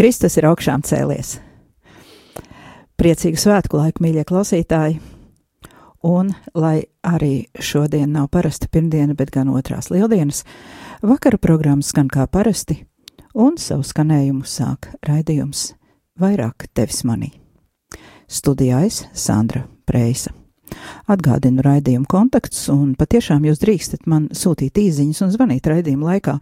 Kristus ir augšām cēlies. Priecīgu svētku laiku, mīļie klausītāji! Un, lai arī šodien nav parasta pirmdiena, bet gan otrās lieldienas, vakara programma skan kā parasti, un savu skanējumu sāk raidījums vairāk tevis manī. Studijā es Sandra Preisa. Atgādinu raidījumu kontaktus, un patiešām jūs drīkstat man sūtīt īsiņas un zvanīt raidījuma laikā.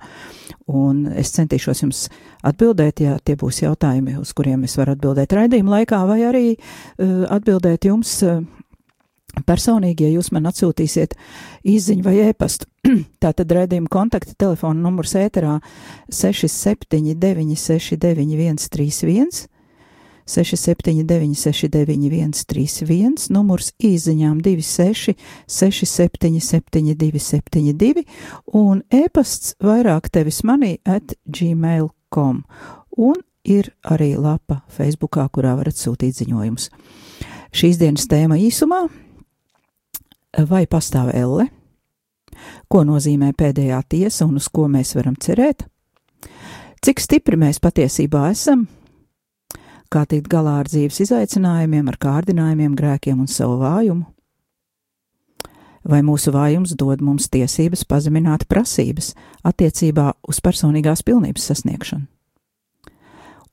Un es centīšos jums atbildēt, ja tie būs jautājumi, uz kuriem es varu atbildēt raidījuma laikā, vai arī uh, atbildēt jums uh, personīgi, ja jūs man atsūtīsiet īsiņu vai ēpastu. Tātad raidījuma kontakta telefona numurs ēterā 679 691 31. 679, 691, 31, numurs īsiņām 26, 67, 72, 72, un e-pasts vairāk tevis manī at gmail.com, un ir arī lapa Facebookā, kurā varat sūtīt ziņojumus. Šīs dienas tēma īsumā - vai pastāv elle? Ko nozīmē pēdējā tiesa un uz ko mēs varam cerēt? Cik stipri mēs patiesībā esam? Kā tikt galā ar dzīves izaicinājumiem, ar kārdinājumiem, grēkiem un savu vājumu? Vai mūsu vājums dod mums tiesības pazemināt prasības attiecībā uz personīgās pilnības sasniegšanu?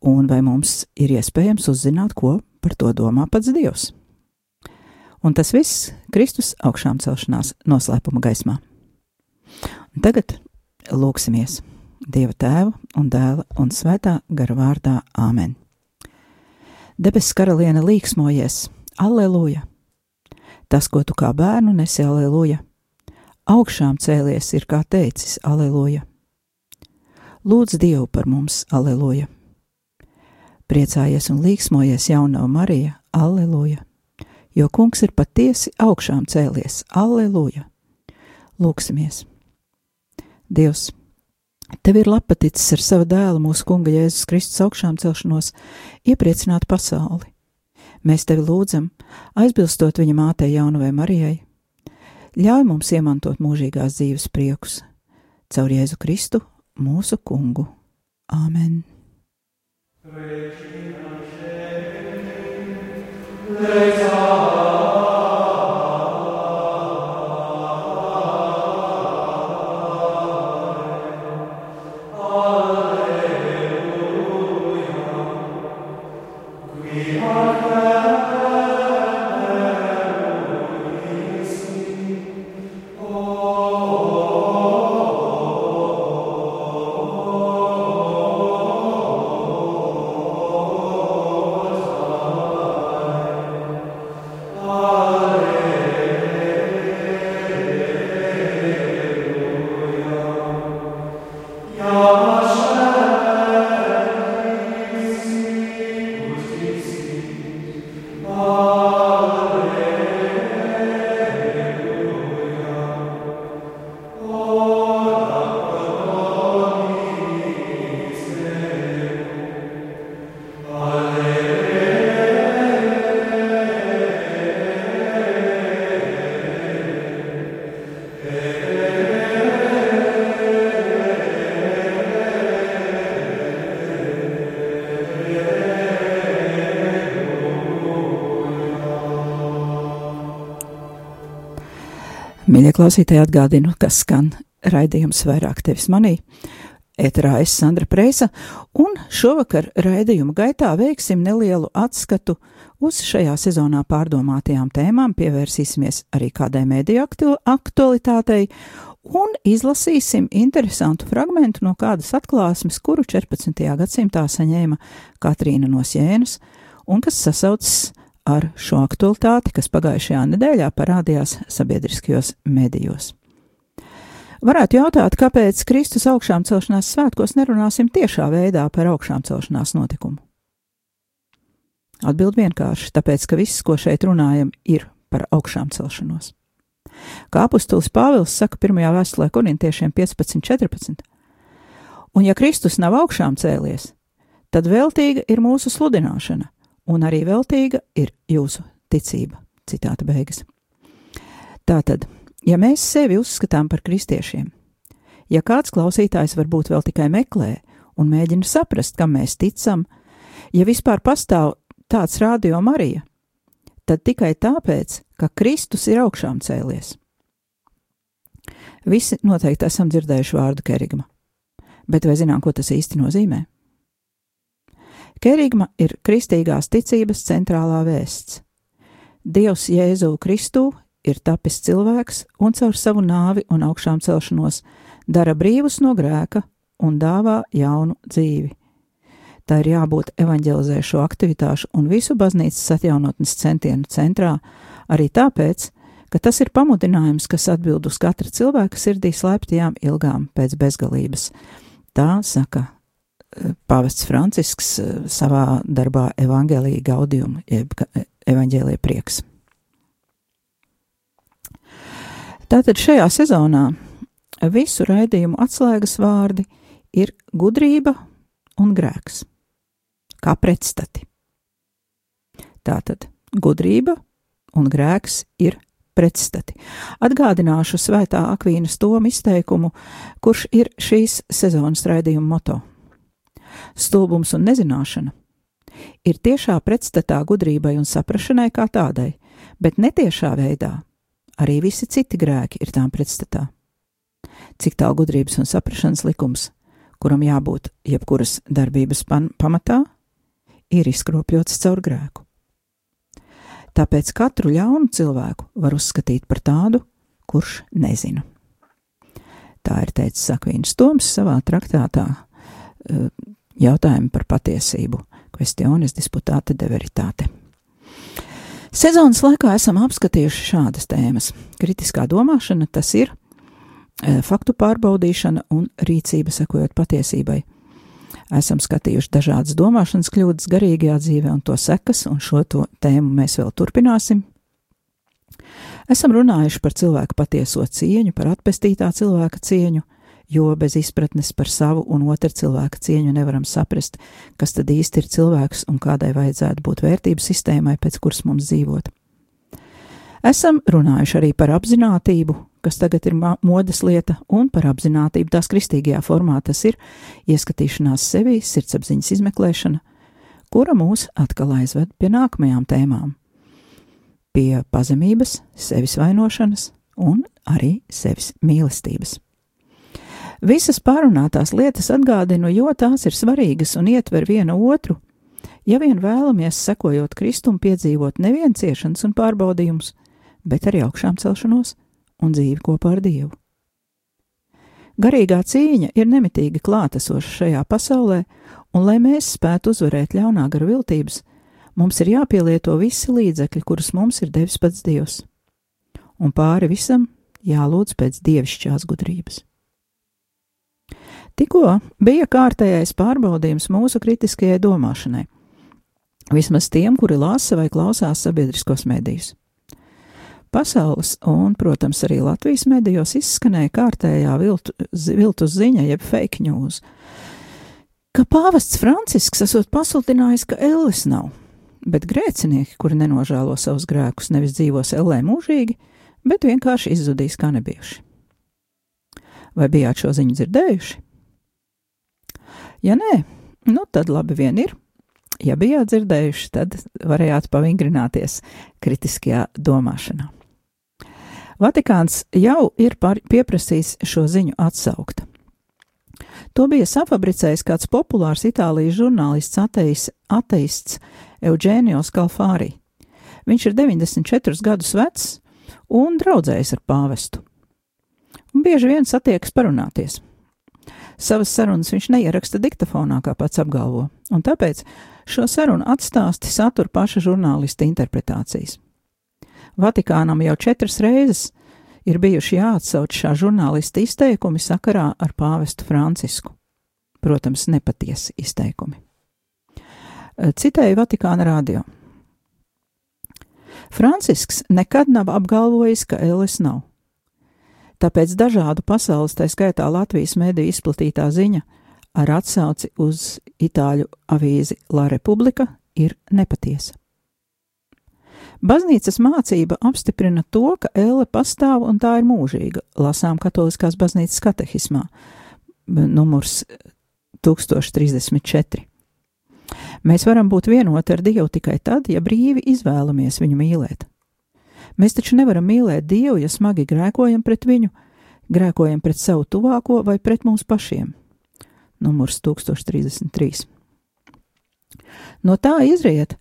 Un vai mums ir iespējams uzzināt, ko par to domā pats Dievs? Un tas viss Kristus augšām celšanās noslēpuma gaismā. Un tagad lūksimies Dieva tēva un dēla un svētā gara vārdā Āmen. Debes karaliene līksmojies, aleluja! Tas, ko tu kā bērnu nesi, aleluja! Augšām cēlies ir kā teicis, aleluja! Lūdz Dievu par mums, aleluja! Priecājies un līksmojies jaunā Marija, aleluja! Jo kungs ir patiesi augšām cēlies, aleluja! Lūksimies! Dievs! Tev ir lapaticis ar savu dēlu, mūsu kunga Jēzus Kristus augšām celšanos, iepriecināt pasauli. Mēs tevi lūdzam, aizbilstot viņa mātei Jaunavai Marijai, ļauj mums iemantot mūžīgās dzīves priekus caur Jēzu Kristu, mūsu kungu. Āmen! Mīļie klausītāji, atgādinu, kas skan raidījums vairāk tevis manī. Eterā es Sandra Preisa, un šovakar raidījuma gaitā veiksim nelielu atskatu uz šajā sezonā pārdomātajām tēmām, pievērsīsimies arī kādai mēdīju aktualitātei un izlasīsim interesantu fragmentu no kādas atklāsmes, kuru 14. gadsimtā saņēma Katrīna no Sienas, un kas sasaucas ar šo aktualitāti, kas pagājušajā nedēļā parādījās sabiedriskajos medijos. Varētu jautāt, kāpēc Kristus augšām celšanās svētkos nerunāsim tiešā veidā par augšām celšanās notikumu? Atbild vienkārši, tāpēc, ka viss, ko šeit runājam, ir par augšām celšanos. Kā apustulis Pāvils saka pirmajā vēstulē korintiešiem 15.14. Un ja Kristus nav augšām cēlies, tad veltīga ir mūsu sludināšana, un arī veltīga ir jūsu ticība. Citāta beigas. Tātad, ja mēs sevi uzskatām par kristiešiem, ja kāds klausītājs varbūt vēl tikai meklē un mēģina saprast, kam mēs ticam, ja vispār pastāv tāds rādio Marija, tad tikai tāpēc, ka Kristus ir augšām cēlies. Visi noteikti esam dzirdējuši vārdu kerigma, bet vai zinām, ko tas īsti nozīmē? Kerigma ir kristīgās ticības centrālā vēsts. Dievs Jēzu Kristu ir tapis cilvēks un caur savu nāvi un augšām celšanos dara brīvus no grēka un dāvā jaunu dzīvi. Tā ir jābūt evanģelizēšo aktivitāšu un visu baznīcas atjaunotnes centienu centrā, arī tāpēc, ka tas ir pamudinājums, kas atbild uz katra cilvēka sirdī slēptajām ilgām pēc bezgalības. Tā saka Pāvests Francisks eh, savā darbā Evangelija Gaudium, jeb Evangelija prieks. Tātad šajā sezonā visu raidījumu atslēgas vārdi ir gudrība un grēks, kā pretstati. Tātad gudrība un grēks ir pretstati. Atgādināšu svētā Akvīnas Toma izteikumu, kurš ir šīs sezonas raidījuma moto stulbums un nezināšana, ir tiešā pretstatā gudrībai un saprašanai kā tādai, bet netiešā veidā arī visi citi grēki ir tām pretstatā. Cik tālu gudrības un saprašanas likums, kuram jābūt jebkuras darbības pamatā, ir izkropļots caur grēku. Tāpēc katru ļaunu cilvēku var uzskatīt par tādu, kurš nezina. Tā ir teicis Sakvīns Toms savā traktātā eh, jautājumi par patiesību, questiones disputāte de veritāte. Sezonas laikā esam apskatījuši šādas tēmas. Kritiskā domāšana tas ir e, faktu pārbaudīšana un rīcība sekojot patiesībai. Esam skatījuši dažādas domāšanas kļūdas garīgajā dzīvē un to sekas, un šo tēmu mēs vēl turpināsim. Esam runājuši par cilvēku patieso cieņu, par atpestītā cilvēka cieņu, jo bez izpratnes par savu un otru cilvēku cieņu nevaram saprast, kas tad īsti ir cilvēks un kādai vajadzētu būt vērtību sistēmai, pēc kuras mums dzīvot. Esam runājuši arī par apziņotību, kas tagad ir modes lieta, un par apziņotību tās kristīgajā formā tas ir ieskatīšanās sevī, sirdsapziņas izmeklēšana, kura mūs atkal aizved pie nākamajām tēmām - pie pazemības, sevis vainošanas un arī sevis mīlestības. Visas pārunātās lietas atgādinu, jo tās ir svarīgas un ietver viena otru. Ja vien vēlamies, sekojot Kristum, piedzīvot nevien ciešanas un pārbaudījumus, bet arī augšām celšanos un dzīvi kopā ar Dievu. Garīgā cīņa ir nemitīgi klātesoša šajā pasaulē, un, lai mēs spētu uzvarēt ļaunā gara viltības, mums ir jāpielieto visi līdzekļi, kurus mums ir devis pats Dievs, un pāri visam jālūdz pēc dievišķās gudrības. Tikko bija kārtējais pārbaudījums mūsu kritiskajai domāšanai, vismaz tiem, kuri lasa vai klausās sabiedriskos medijus. Pasaules un, protams, arī Latvijas medijos izskanēja kārtējā viltu, viltu ziņa, jeb fake news, ka pāvests Francisks esot pasludinājis, ka Ellis nav, bet grēcinieki, kuri nenožēlo savus grēkus, nevis dzīvos Ellē mūžīgi, bet vienkārši izzudīs kā nebijuši. Vai bijāt šo ziņu dzirdējuši? Ja nē, nu tad labi vien ir. Ja bijāt dzirdējuši, tad varējāt pavingrināties kritiskajā domāšanā. Vatikāns jau ir pieprasījis šo ziņu atsaukt. To bija safabricējis kāds populārs Itālijas žurnālists ateis, ateists Eugenio Skalfāri. Viņš ir 94 gadus vecs un draudzējis ar pāvestu. Un bieži vien satiekas parunāties. Savas sarunas viņš neieraksta diktafonā, kā pats apgalvo, un tāpēc šo sarunu atstāsti satur paša žurnālista interpretācijas. Vatikānam jau četras reizes ir bijuši jāatsauc šā žurnālista izteikumi sakarā ar pāvestu Francisku. Protams, nepatiesi izteikumi. Citēju Vatikāna radio. Francisks nekad nav apgalvojis, ka Ēles nav. Tāpēc dažādu pasaules, tā skaitā Latvijas mediju izplatītā ziņa ar atsauci uz itāļu avīzi La Republika ir nepatiesa. Baznīcas mācība apstiprina to, ka elle pastāv un tā ir mūžīga, lasām Katoliskās baznīcas katehismā, numurs 1034. Mēs varam būt vienoti ar Dievu tikai tad, ja brīvi izvēlamies viņu mīlēt. Mēs taču nevaram mīlēt Dievu, ja smagi grēkojam pret viņu, grēkojam pret savu tuvāko vai pret mums pašiem. Numurs 1033. No tā izriet,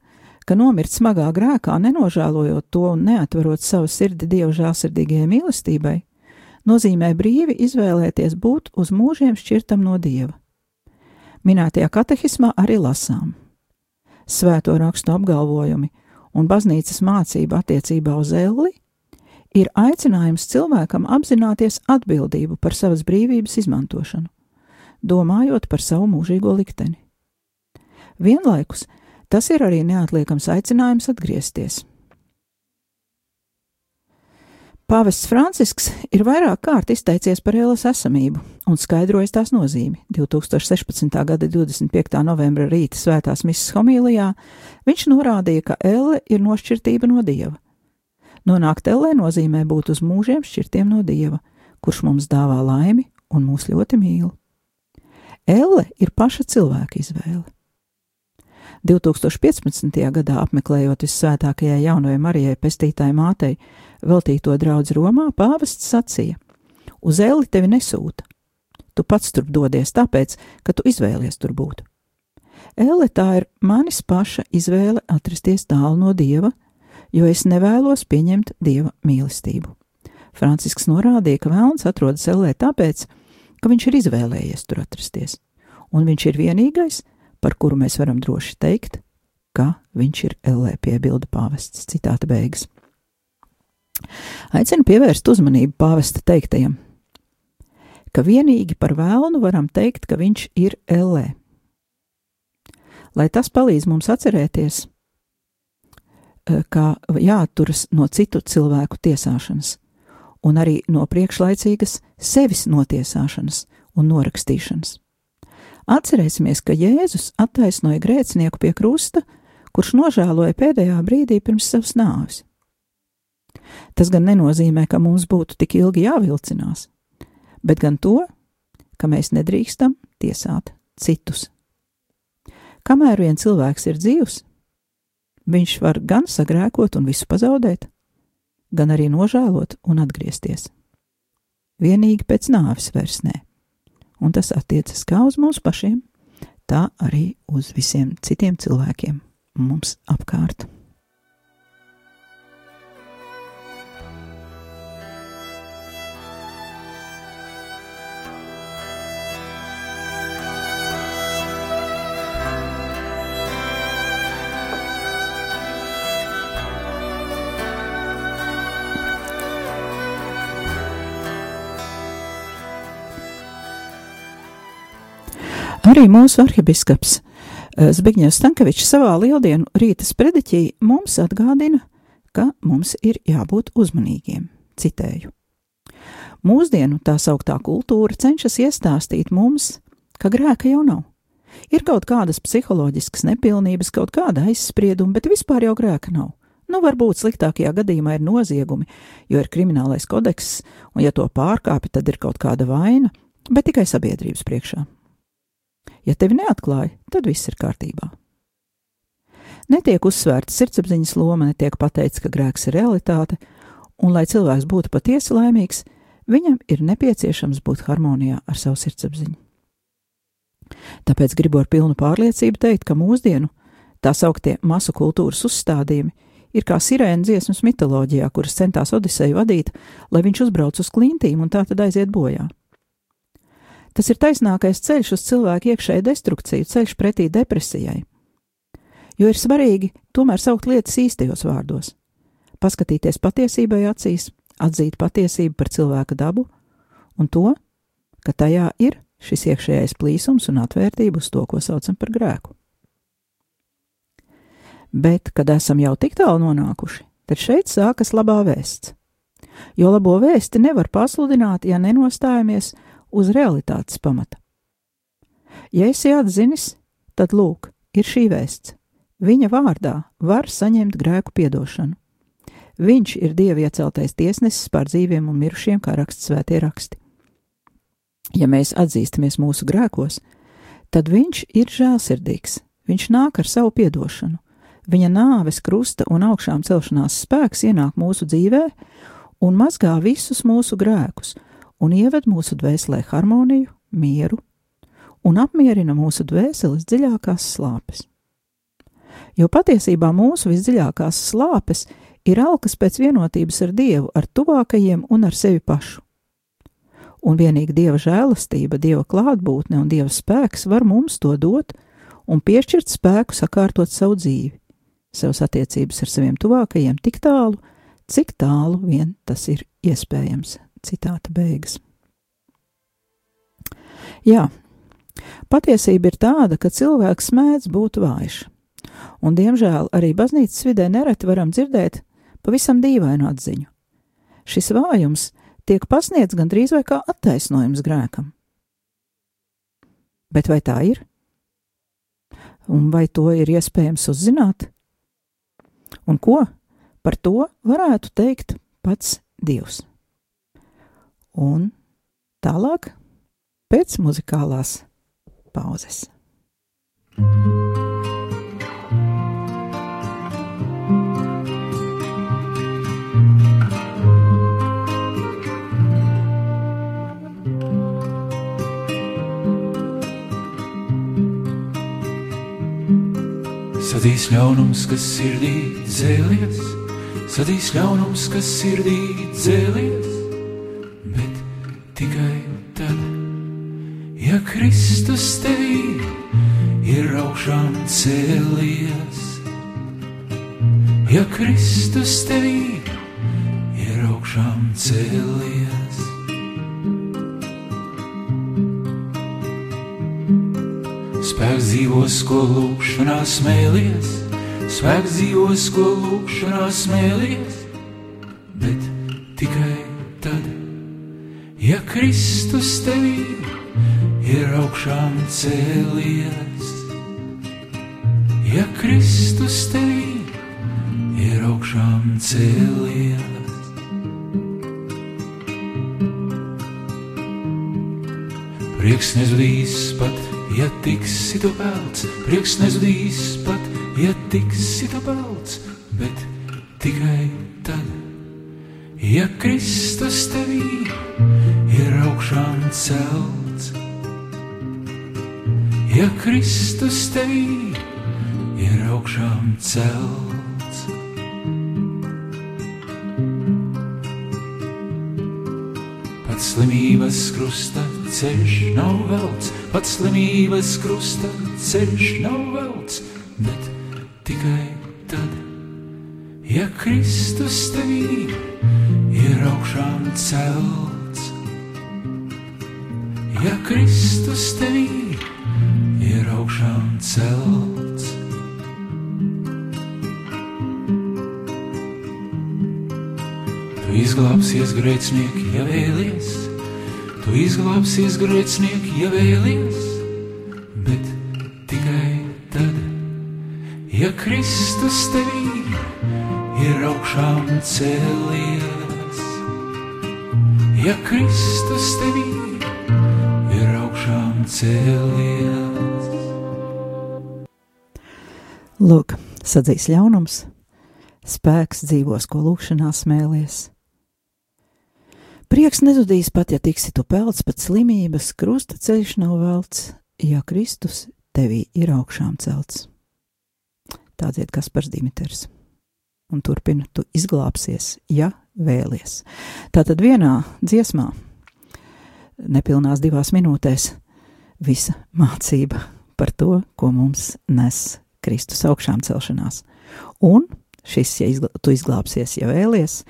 ka nomirt smagā grēkā, nenožēlojot to un neatverot savu sirdi Dieva žālsirdīgajai mīlestībai, nozīmē brīvi izvēlēties būt uz mūžiem šķirtam no Dieva. Minētajā katehismā arī lasām svēto rakstu apgalvojumi un baznīcas mācība attiecībā uz elli ir aicinājums cilvēkam apzināties atbildību par savas brīvības izmantošanu, domājot par savu mūžīgo likteni. Vienlaikus tas ir arī neatliekams aicinājums atgriezties. Pāvests Francisks ir vairāk kārt izteicies par ēlas esamību un skaidrojis tās nozīmi. 2016. gada 25. novembra rīta svētās misijas homīlijā viņš norādīja, ka elle ir nošķirtība no dieva. Nonākt ellē nozīmē būt uz mūžiem šķirtiem no dieva, kurš mums dāvā laimi un mūs ļoti mīl. Elle ir paša cilvēka izvēle. 2015. gadā apmeklējot vissvētākajai jaunajai Marijai pestītāji mātei veltīto draudz Romā, pāvests sacīja: Uz elli tevi nesūta. Tu pats tur dodies tāpēc, ka tu izvēlies tur būt. Elle tā ir manis paša izvēle atrasties tālu no dieva, jo es nevēlos pieņemt dieva mīlestību. Francisks norādīja, ka vēlns atrodas ellē tāpēc, ka viņš ir izvēlējies tur atrasties, un viņš ir vienīgais, par kuru mēs varam droši teikt, ka viņš ir ellē piebilda pāvests. Citāta beigas. Aicinu pievērst uzmanību pāvesta teiktajam, ka vienīgi par vēlnu varam teikt, ka viņš ir ellē. Lai tas palīdz mums atcerēties, eh, kā jāatturas no citu cilvēku tiesāšanas, un arī no priekšlaicīgas sevis notiesāšanas un norakstīšanas. Atcerēsimies, ka Jēzus attaisnoja grēcinieku pie krusta, kurš nožēloja pēdējā brīdī pirms savas nāves. Tas gan nenozīmē, ka mums būtu tik ilgi jāvilcinās, bet gan to, ka mēs nedrīkstam tiesāt citus. Kamēr vien cilvēks ir dzīvs, viņš var gan sagrēkot un visu pazaudēt, gan arī nožēlot un atgriezties. Vienīgi pēc nāves vairs nē un tas attiecas kā uz mums pašiem, tā arī uz visiem citiem cilvēkiem mums apkārt. Arī mūsu arhibiskaps eh, Zbigņevs Stankevičs savā lieldienu rītas prediķī mums atgādina, ka mums ir jābūt uzmanīgiem. Citēju. Mūsdienu tā sauktā kultūra cenšas iestāstīt mums, ka grēka jau nav. Ir kaut kādas psiholoģiskas nepilnības, kaut kāda aizsprieduma, bet vispār jau grēka nav. Nu, varbūt sliktākajā gadījumā ir noziegumi, jo ir kriminālais kodeks, un ja to pārkāpj, tad ir kaut kāda vaina, bet tikai sabiedrības priekšā. Ja tevi neatklāja, tad viss ir kārtībā. Netiek uzsvērta sirdsapziņas loma, netiek pateikts, ka grēks ir realitāte, un, lai cilvēks būtu patiesi laimīgs, viņam ir nepieciešams būt harmonijā ar savu sirdsapziņu. Tāpēc gribu ar pilnu pārliecību teikt, ka mūsdienu tā sauktie masu kultūras uzstādījumi ir kā sirēna dziesmas mitoloģijā, kuras centās Odiseju vadīt, lai viņš uzbrauc uz klintīm un tā tad aiziet bojā. Tas ir taisnākais ceļš uz cilvēku iekšēju destrukciju, ceļš pretī depresijai. Jo ir svarīgi tomēr saukt lietas īstajos vārdos, paskatīties patiesībai acīs, atzīt patiesību par cilvēka dabu un to, ka tajā ir šis iekšējais plīsums un atvērtība uz to, ko saucam par grēku. Bet, kad esam jau tik tālu nonākuši, tad šeit sākas labā vēsts. Jo labo vēsti nevar pasludināt, ja nenostājamies uz realitātes pamata. Ja esi atzinis, tad lūk, ir šī vēsts. Viņa vārdā var saņemt grēku piedošanu. Viņš ir Dieva ieceltais tiesnesis pār dzīviem un mirušiem, kā raksts svētie raksti. Ja mēs atzīstamies mūsu grēkos, tad viņš ir žēlsirdīgs, viņš nāk ar savu piedošanu. Viņa nāves, krusta un augšām celšanās spēks ienāk mūsu dzīvē un mazgā visus mūsu grēkus, un ieved mūsu dvēselē harmoniju, mieru un apmierina mūsu dvēseles dziļākās slāpes. Jo patiesībā mūsu visdziļākās slāpes ir alkas pēc vienotības ar Dievu, ar tuvākajiem un ar sevi pašu. Un vienīgi Dieva žēlastība, Dieva klātbūtne un Dieva spēks var mums to dot un piešķirt spēku sakārtot savu dzīvi, savas attiecības ar saviem tuvākajiem tik tālu, cik tālu vien tas ir iespējams. Citāta beigas. Jā, patiesība ir tāda, ka cilvēks mēdz būt vājš, un diemžēl arī baznīcas vidē nereti varam dzirdēt pavisam dīvainu atziņu. Šis vājums tiek pasniegts gandrīz vai kā attaisnojums grēkam. Bet vai tā ir? Un vai to ir iespējams uzzināt? Un ko par to varētu teikt pats Dievs? Un tālāk pēc muzikālās pauzes. Sadīs ļaunums, kas sirdī dzēlies, sadīs ļaunums, kas sirdī dzēlies tikai tad, ja Kristus tevī ir augšām cēlies. Ja Kristus tevī ir augšām cēlies. Spēks dzīvos, ko lūkšanā smēlies, spēks dzīvos, ko lūkšanā smēlies, Tevī ir augšām cēlies. Ja Kristus tevī ir augšām cēlies. Prieks nezudīs pat, ja tiksi tu pelts, prieks nezudīs pat, ja tiksi tu pelts, bet tikai tad, ja Kristus tevī ir augšām celts. Ja Kristus tevī ir augšām celts. Pats slimības krusta ceļš nav velts, pats slimības krusta ceļš nav velts, bet tikai tad, ja Kristus tevī ir augšām celts ja Kristus tevī ir augšām celts. Tu izglābsies grēcinieki, ja vēlies, tu izglābsies grēcinieki, ja vēlies, bet tikai tad, ja Kristus tevī ir augšām cēlies. Ja Kristus tevī cēlies. Lūk, sadzīs ļaunums, spēks dzīvos, ko lūkšanā smēlies. Prieks nezudīs pat, ja tiksi tu pelts pat slimības, krusta ceļš nav velts, ja Kristus tevī ir augšām celts. Tā dzied Kaspars Dimiters. Un turpina, tu izglābsies, ja vēlies. Tātad vienā dziesmā nepilnās divās minūtēs visa mācība par to, ko mums nes Kristus augšām celšanās. Un šis, ja izgl tu izglābsies, ja vēlies,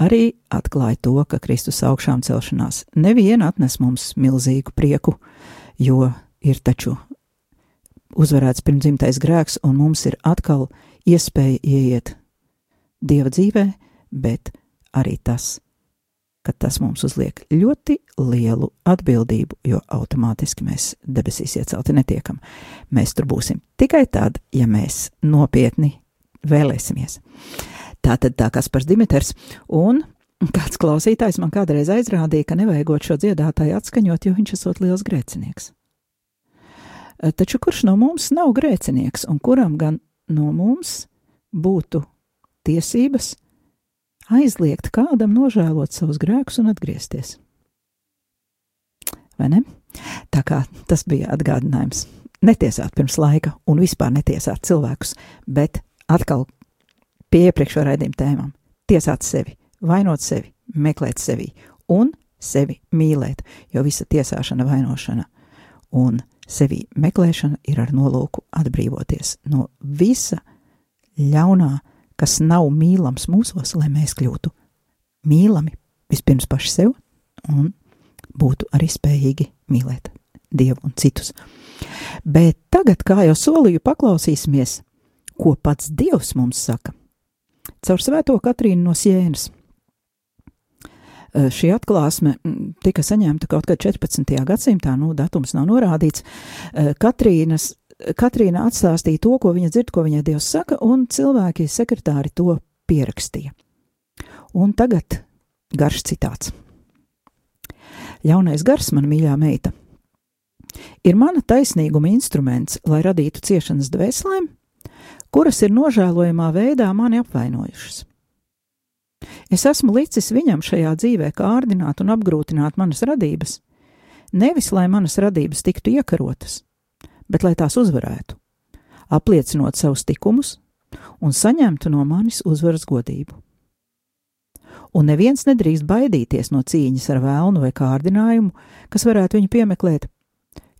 arī atklāja to, ka Kristus augšām celšanās nevien atnes mums milzīgu prieku, jo ir taču uzvarēts pirmdzimtais grēks, un mums ir atkal iespēja ieiet Dieva dzīvē, bet arī tas, ka tas mums uzliek ļoti lielu atbildību, jo automātiski mēs debesīs iecelti netiekam. Mēs tur būsim tikai tad, ja mēs nopietni vēlēsimies. Tā tad tā kā Spars Dimitrs un kāds klausītājs man kādreiz aizrādīja, ka nevajagot šo dziedātāju atskaņot, jo viņš esot liels grēcinieks. Taču kurš no mums nav grēcinieks un kuram gan no mums būtu tiesības aizliegt kādam nožēlot savus grēkus un atgriezties. Vai ne? Tā kā tas bija atgādinājums. Netiesāt pirms laika un vispār netiesāt cilvēkus, bet atkal pie iepriekšējā raidījuma tēmām - tiesāt sevi, vainot sevi, meklēt sevi un sevi mīlēt, jo visa tiesāšana, vainošana un sevi meklēšana ir ar nolūku atbrīvoties no visa ļaunā, kas nav mīlams mūsos, lai mēs kļūtu mīlami vispirms paši sev un būtu arī spējīgi mīlēt Dievu un citus. Bet tagad, kā jau solīju, paklausīsimies, ko pats Dievs mums saka. Caur svēto Katrīnu no Sienas. Šī atklāsme tika saņemta kaut kad 14. gadsimtā, nu, datums nav norādīts. Katrīnas Katrīna atstāstīja to, ko viņa dzird, ko viņai Dievs saka, un cilvēki sekretāri to pierakstīja. Un tagad garš citāts. Ļaunais gars, man mīļā meita, ir mana taisnīguma instruments, lai radītu ciešanas dvēselēm, kuras ir nožēlojamā veidā mani apvainojušas. Es esmu licis viņam šajā dzīvē kārdināt un apgrūtināt manas radības, nevis lai manas radības tiktu iekarotas, bet lai tās uzvarētu, apliecinot savus tikumus un saņemtu no manis uzvaras godību. Un neviens nedrīkst baidīties no cīņas ar vēlnu vai kārdinājumu, kas varētu viņu piemeklēt,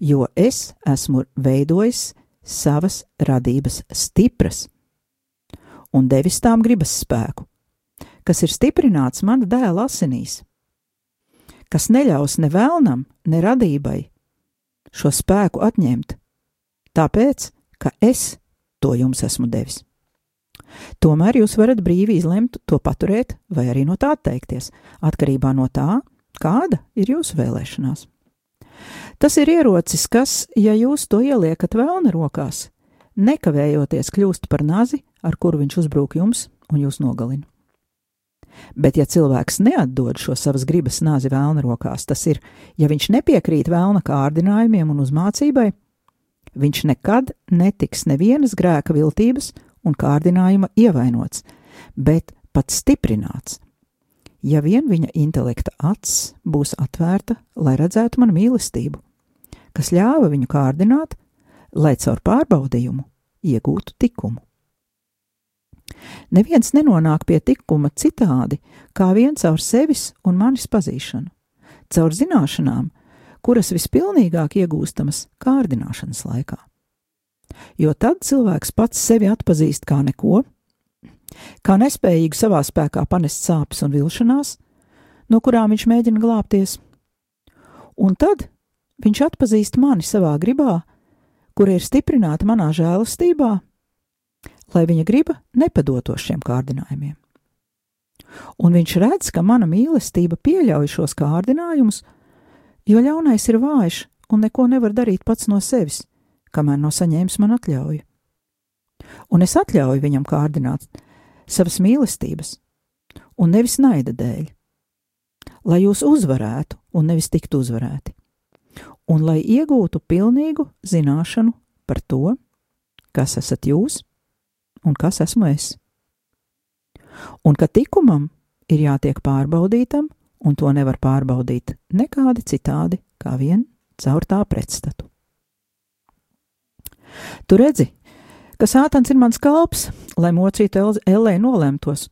jo es esmu veidojis savas radības stipras un devis tām gribas spēku, kas ir stiprināts mana dēla asinīs, kas neļaus ne vēlnam, ne radībai šo spēku atņemt, tāpēc, ka es to jums esmu devis. Tomēr jūs varat brīvi izlemt to paturēt vai arī no tā atteikties, atkarībā no tā, kāda ir jūsu vēlēšanās. Tas ir ierocis, kas, ja jūs to ieliekat vēlna rokās, nekavējoties kļūst par nazi, ar kuru viņš uzbrūk jums un jūs nogalina. Bet, ja cilvēks neatdod šo savas gribas nāzi vēlna rokās, tas ir, ja viņš nepiekrīt vēlna kārdinājumiem un uzmācībai, viņš nekad netiks nevienas grēka viltības un kārdinājuma ievainots, bet pat stiprināts. Ja vien viņa intelekta acs būs atvērta, lai redzētu manu mīlestību, kas ļāva viņu kārdināt, lai caur pārbaudījumu iegūtu tikumu. Neviens nenonāk pie tikuma citādi, kā vien caur sevis un manis pazīšanu, caur zināšanām, kuras vispilnīgāk iegūstamas kārdināšanas laikā. Jo tad cilvēks pats sevi atpazīst kā neko, kā nespējīgu savā spēkā panest sāpes un vilšanās, no kurām viņš mēģina glābties, un tad viņš atpazīst mani savā gribā, kura ir stiprināta manā žēlastībā, lai viņa griba nepadotos šiem kārdinājumiem. Un viņš redz, ka mana mīlestība pieļauj šos kārdinājumus, jo ļaunais ir vājš un neko nevar darīt pats no sevis, kamēr nav saņēmis man atļauju. Un es atļauju viņam kārdināt savas mīlestības, un nevis naida dēļ, lai jūs uzvarētu un nevis tiktu uzvarēti, un lai iegūtu pilnīgu zināšanu par to, kas esat jūs un kas esmu es. Un ka tikumam ir jātiek pārbaudītam un to nevar pārbaudīt nekādi citādi, kā vien caur tā pretstatu. Tu redzi, ka sātans ir mans kalps, lai mocītu Ellē nolemtos,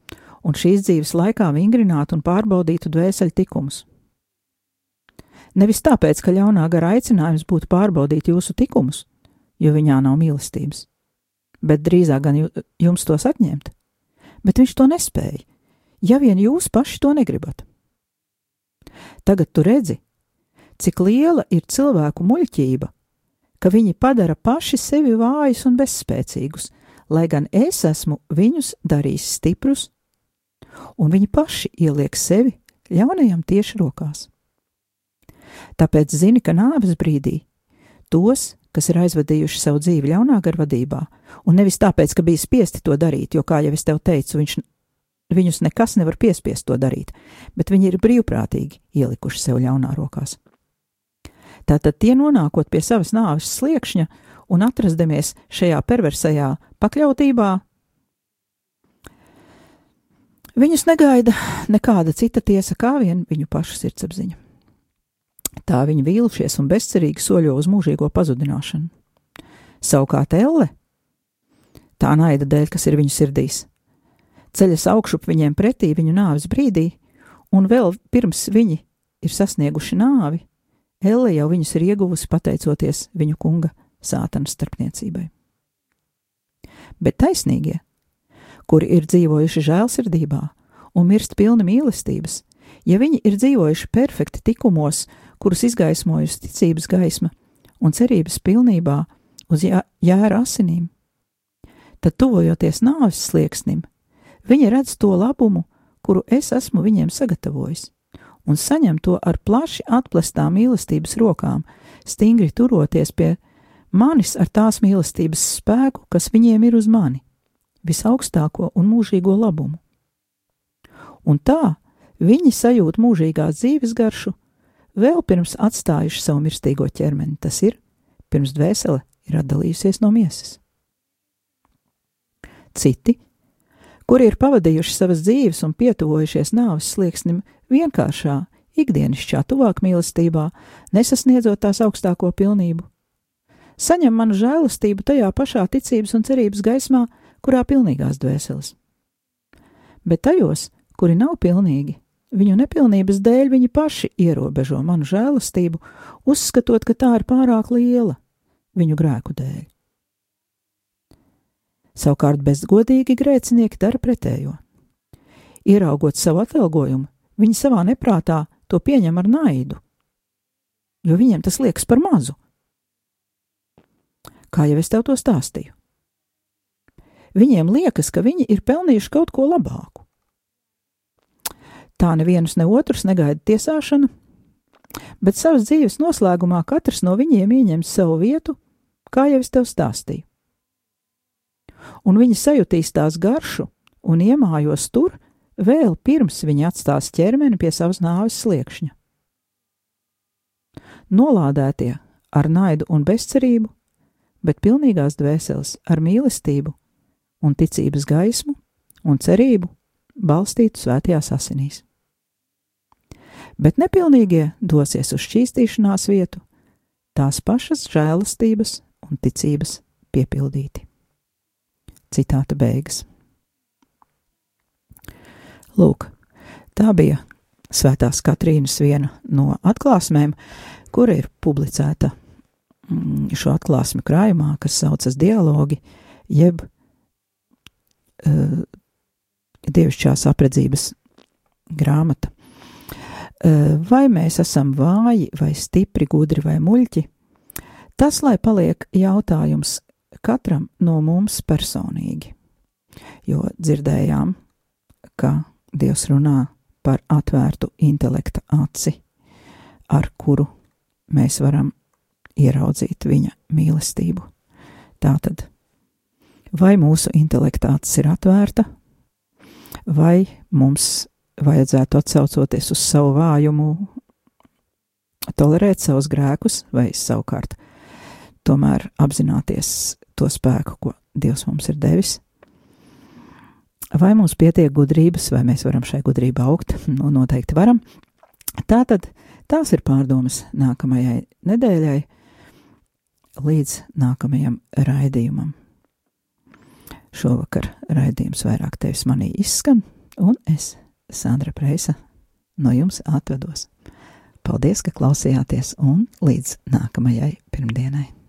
un šīs dzīves laikā vingrinātu un pārbaudītu dvēseli tikumus. Nevis tāpēc, ka ļaunā gara aicinājums būtu pārbaudīt jūsu likumus, jo viņā nav mīlestības, bet drīzāk gan jums tos atņemt. Bet viņš to nespēja, ja vien jūs paši to negribat. Tagad tu redzi, cik liela ir cilvēku muļķība, ka viņi padara paši sevi vājus un bezspēcīgus, lai gan es esmu viņus darījis stiprus, un viņi paši ieliek sevi ļaunajam tieši rokās. Tāpēc zini, ka nāves brīdī tos, kas ir aizvadījuši savu dzīvi ļaunā garvadībā, un nevis tāpēc, ka bija spiesti to darīt, jo, kā jau es tev teicu, viņš, viņus nekas nevar piespiest to darīt, bet viņi ir brīvprātīgi ielikuši sev ļaunā rokās. Tātad tie nonākot pie savas nāves sliekšņa un atrastamies šajā perversajā pakļautībā, viņus negaida nekāda cita tiesa kā vien viņu pašu sirdsapziņa. Tā viņi vīlušies un bezcerīgi soļo uz mūžīgo pazudināšanu. Savukārt Elle, tā naida dēļ, kas ir viņu sirdīs, ceļas augšup viņiem pretī viņu nāves brīdī, un vēl pirms viņi ir sasnieguši nāvi, Elle jau viņus ir ieguvusi pateicoties viņu kunga sātana starpniecībai. Bet taisnīgie, kuri ir dzīvojuši žēlsirdībā un mirst pilni mīlestības, ja viņi ir dzīvojuši perfekti tikumos, kurus izgaismojusi ticības gaisma un cerības pilnībā uz jēra asinīm, tad tuvojoties nāves slieksnim, viņi redz to labumu, kuru es esmu viņiem sagatavojis un saņem to ar plaši atplestām mīlestības rokām, stingri turoties pie manis ar tās mīlestības spēku, kas viņiem ir uz mani, visaugstāko un mūžīgo labumu. Un tā viņi sajūt mūžīgās dzīves garšu, vēl pirms atstājuši savu mirstīgo ķermeni, tas ir, pirms dvēsele ir atdalījusies no miesas. Citi kuri ir pavadījuši savas dzīves un pietuvojušies nāves slieksnim vienkāršā, ikdienišķā, tuvāk mīlestībā, nesasniedzot tās augstāko pilnību. Saņem manu žēlastību tajā pašā ticības un cerības gaismā, kurā pilnīgās dvēseles. Bet tajos, kuri nav pilnīgi, viņu nepilnības dēļ viņi paši ierobežo manu žēlastību, uzskatot, ka tā ir pārāk liela viņu grēku dēļ. Savukārt bezgodīgi grēcinieki dara pretējo. Ieraugot savu atalgojumu, viņi savā neprātā to pieņem ar naidu, jo viņiem tas liekas par mazu. Kā jau es tev to stāstīju. Viņiem liekas, ka viņi ir pelnījuši kaut ko labāku. Tā nevienus ne otrus negaida tiesāšana, bet savas dzīves noslēgumā katrs no viņiem ieņem savu vietu, kā jau es tev stāstīju un viņi sajutīs tās garšu un iemājos tur, vēl pirms viņi atstās ķermeni pie savas nāves sliekšņa. Nolādētie ar naidu un bezcerību, bet pilnīgās dvēseles ar mīlestību un ticības gaismu un cerību balstītu svētajās asinīs. Bet nepilnīgie dosies uz šķīstīšanās vietu, tās pašas žēlastības un ticības piepildīti. Citāta beigas. Lūk, tā bija Svētās Katrīnas viena no atklāsmēm, kur ir publicēta mm, šo atklāsmi krājumā, kas saucas dialogi, jeb uh, dievišķās apredzības grāmata. Uh, vai mēs esam vāji, vai stipri, gudri vai muļķi? Tas, lai paliek jautājums, katram no mums personīgi. Jo dzirdējām, ka Dievs runā par atvērtu intelekta aci, ar kuru mēs varam ieraudzīt viņa mīlestību. Tātad, vai mūsu intelekta acis ir atvērta, vai mums vajadzētu atsaucoties uz savu vājumu, tolerēt savus grēkus, vai savukārt tomēr apzināties to spēku, ko Dievs mums ir devis. Vai mums pietiek gudrības, vai mēs varam šai gudrībā augt? Nu, noteikti varam. Tātad tās ir pārdomas nākamajai nedēļai, līdz nākamajam raidījumam. Šovakar raidījums vairāk tevis manī izskan, un es, Sandra Preisa, no jums atvedos. Paldies, ka klausījāties un līdz nākamajai pirmdienai!